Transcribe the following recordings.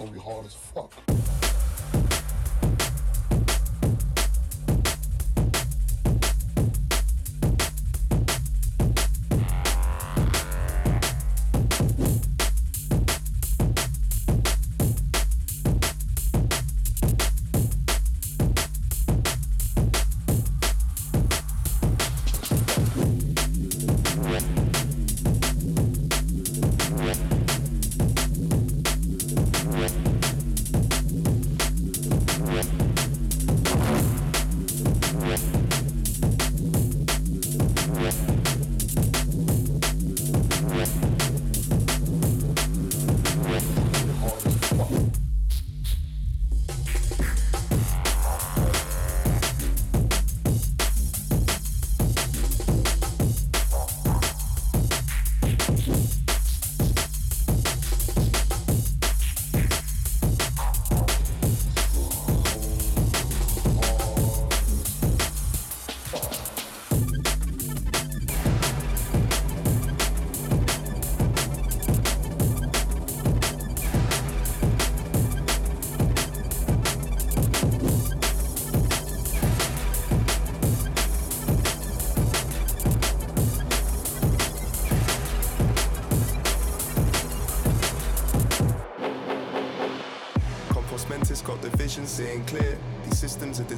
gonna be hard as fuck.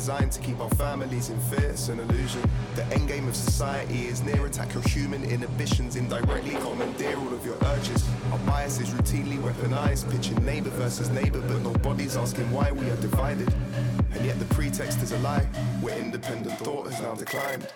Designed to keep our families in fear. It's an illusion. The end game of society is near. Attack your human inhibitions indirectly. Commandeer all of your urges. Our bias is routinely weaponized. Pitching neighbor versus neighbor, but nobody's asking why we are divided. And yet the pretext is a lie. Where independent thought has now declined.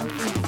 Thank you.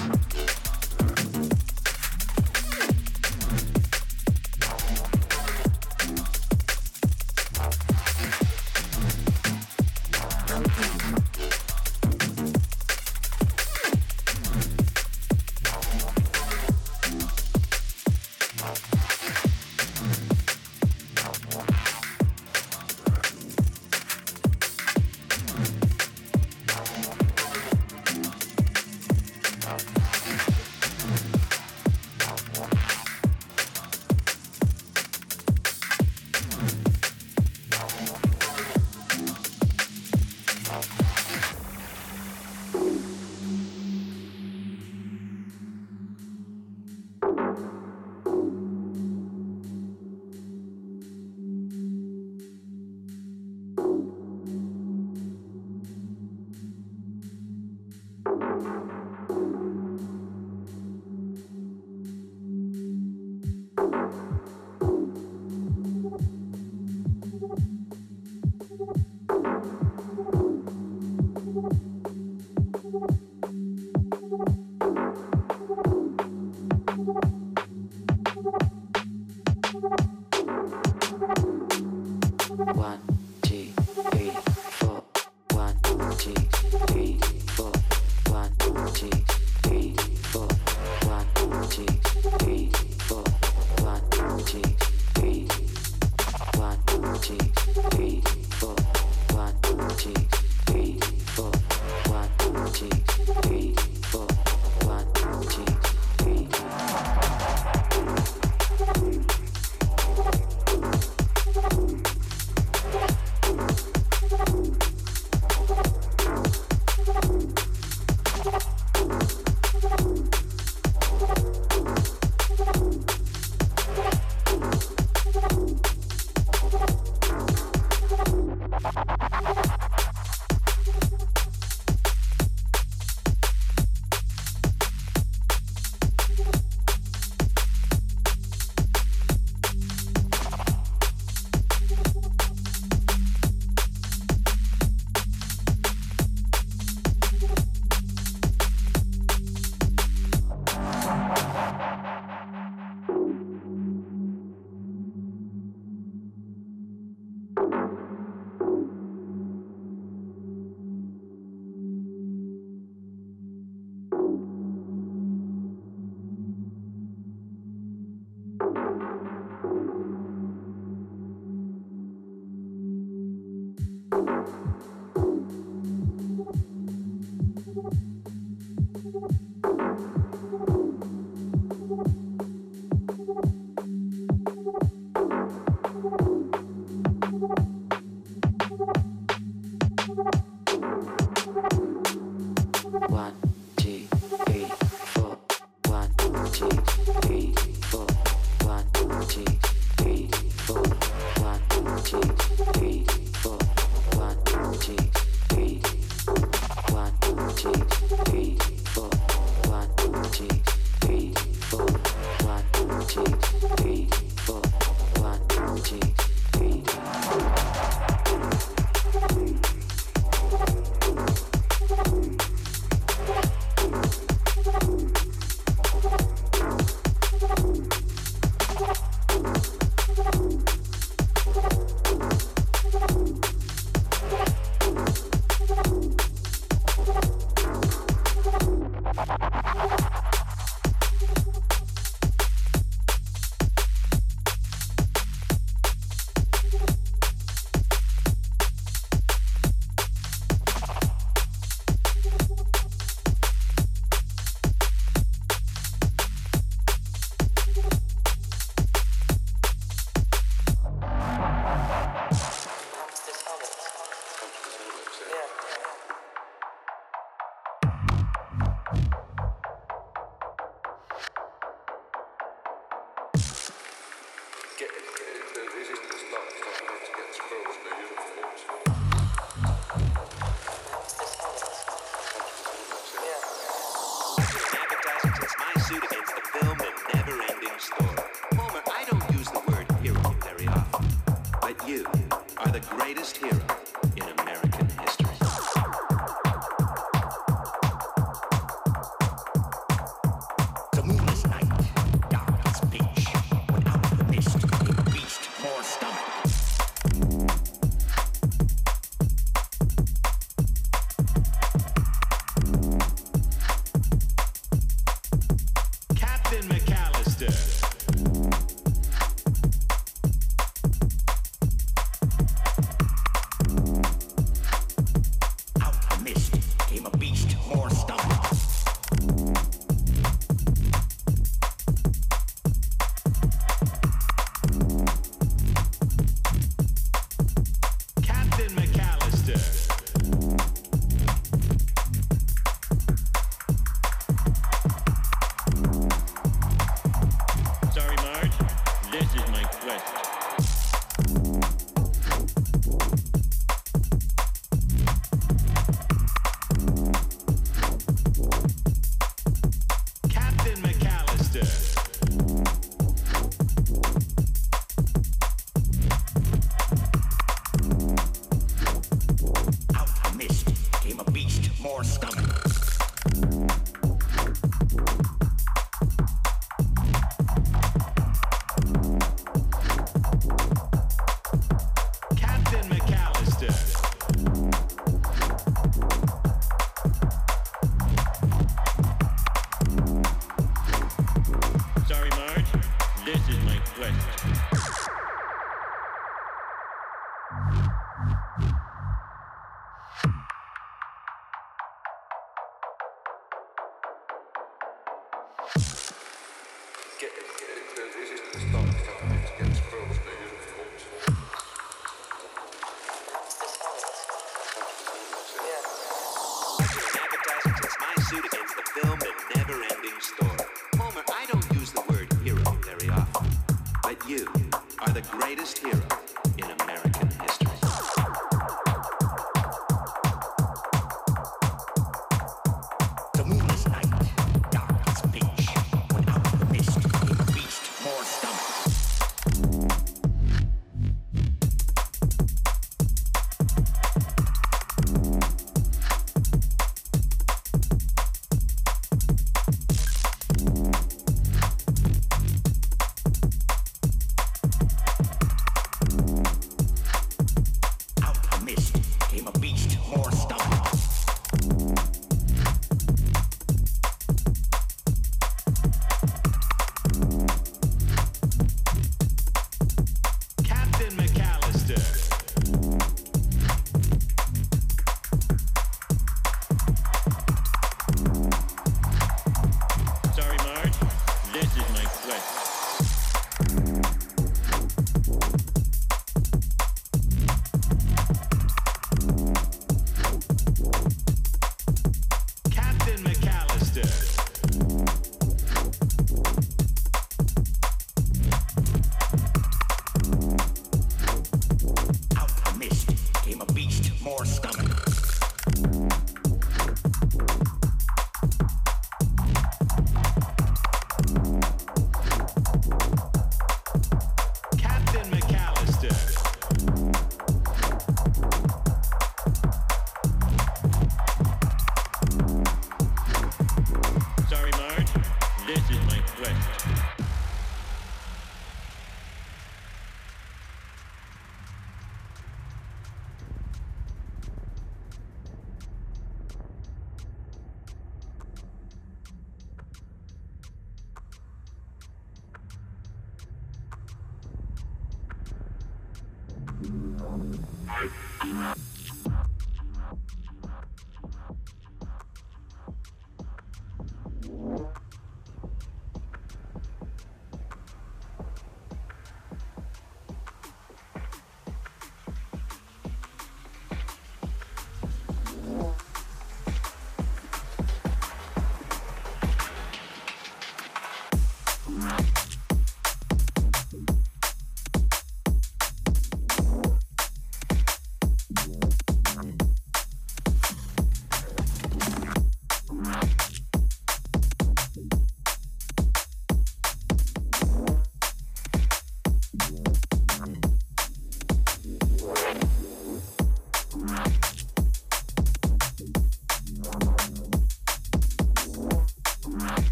Yeah.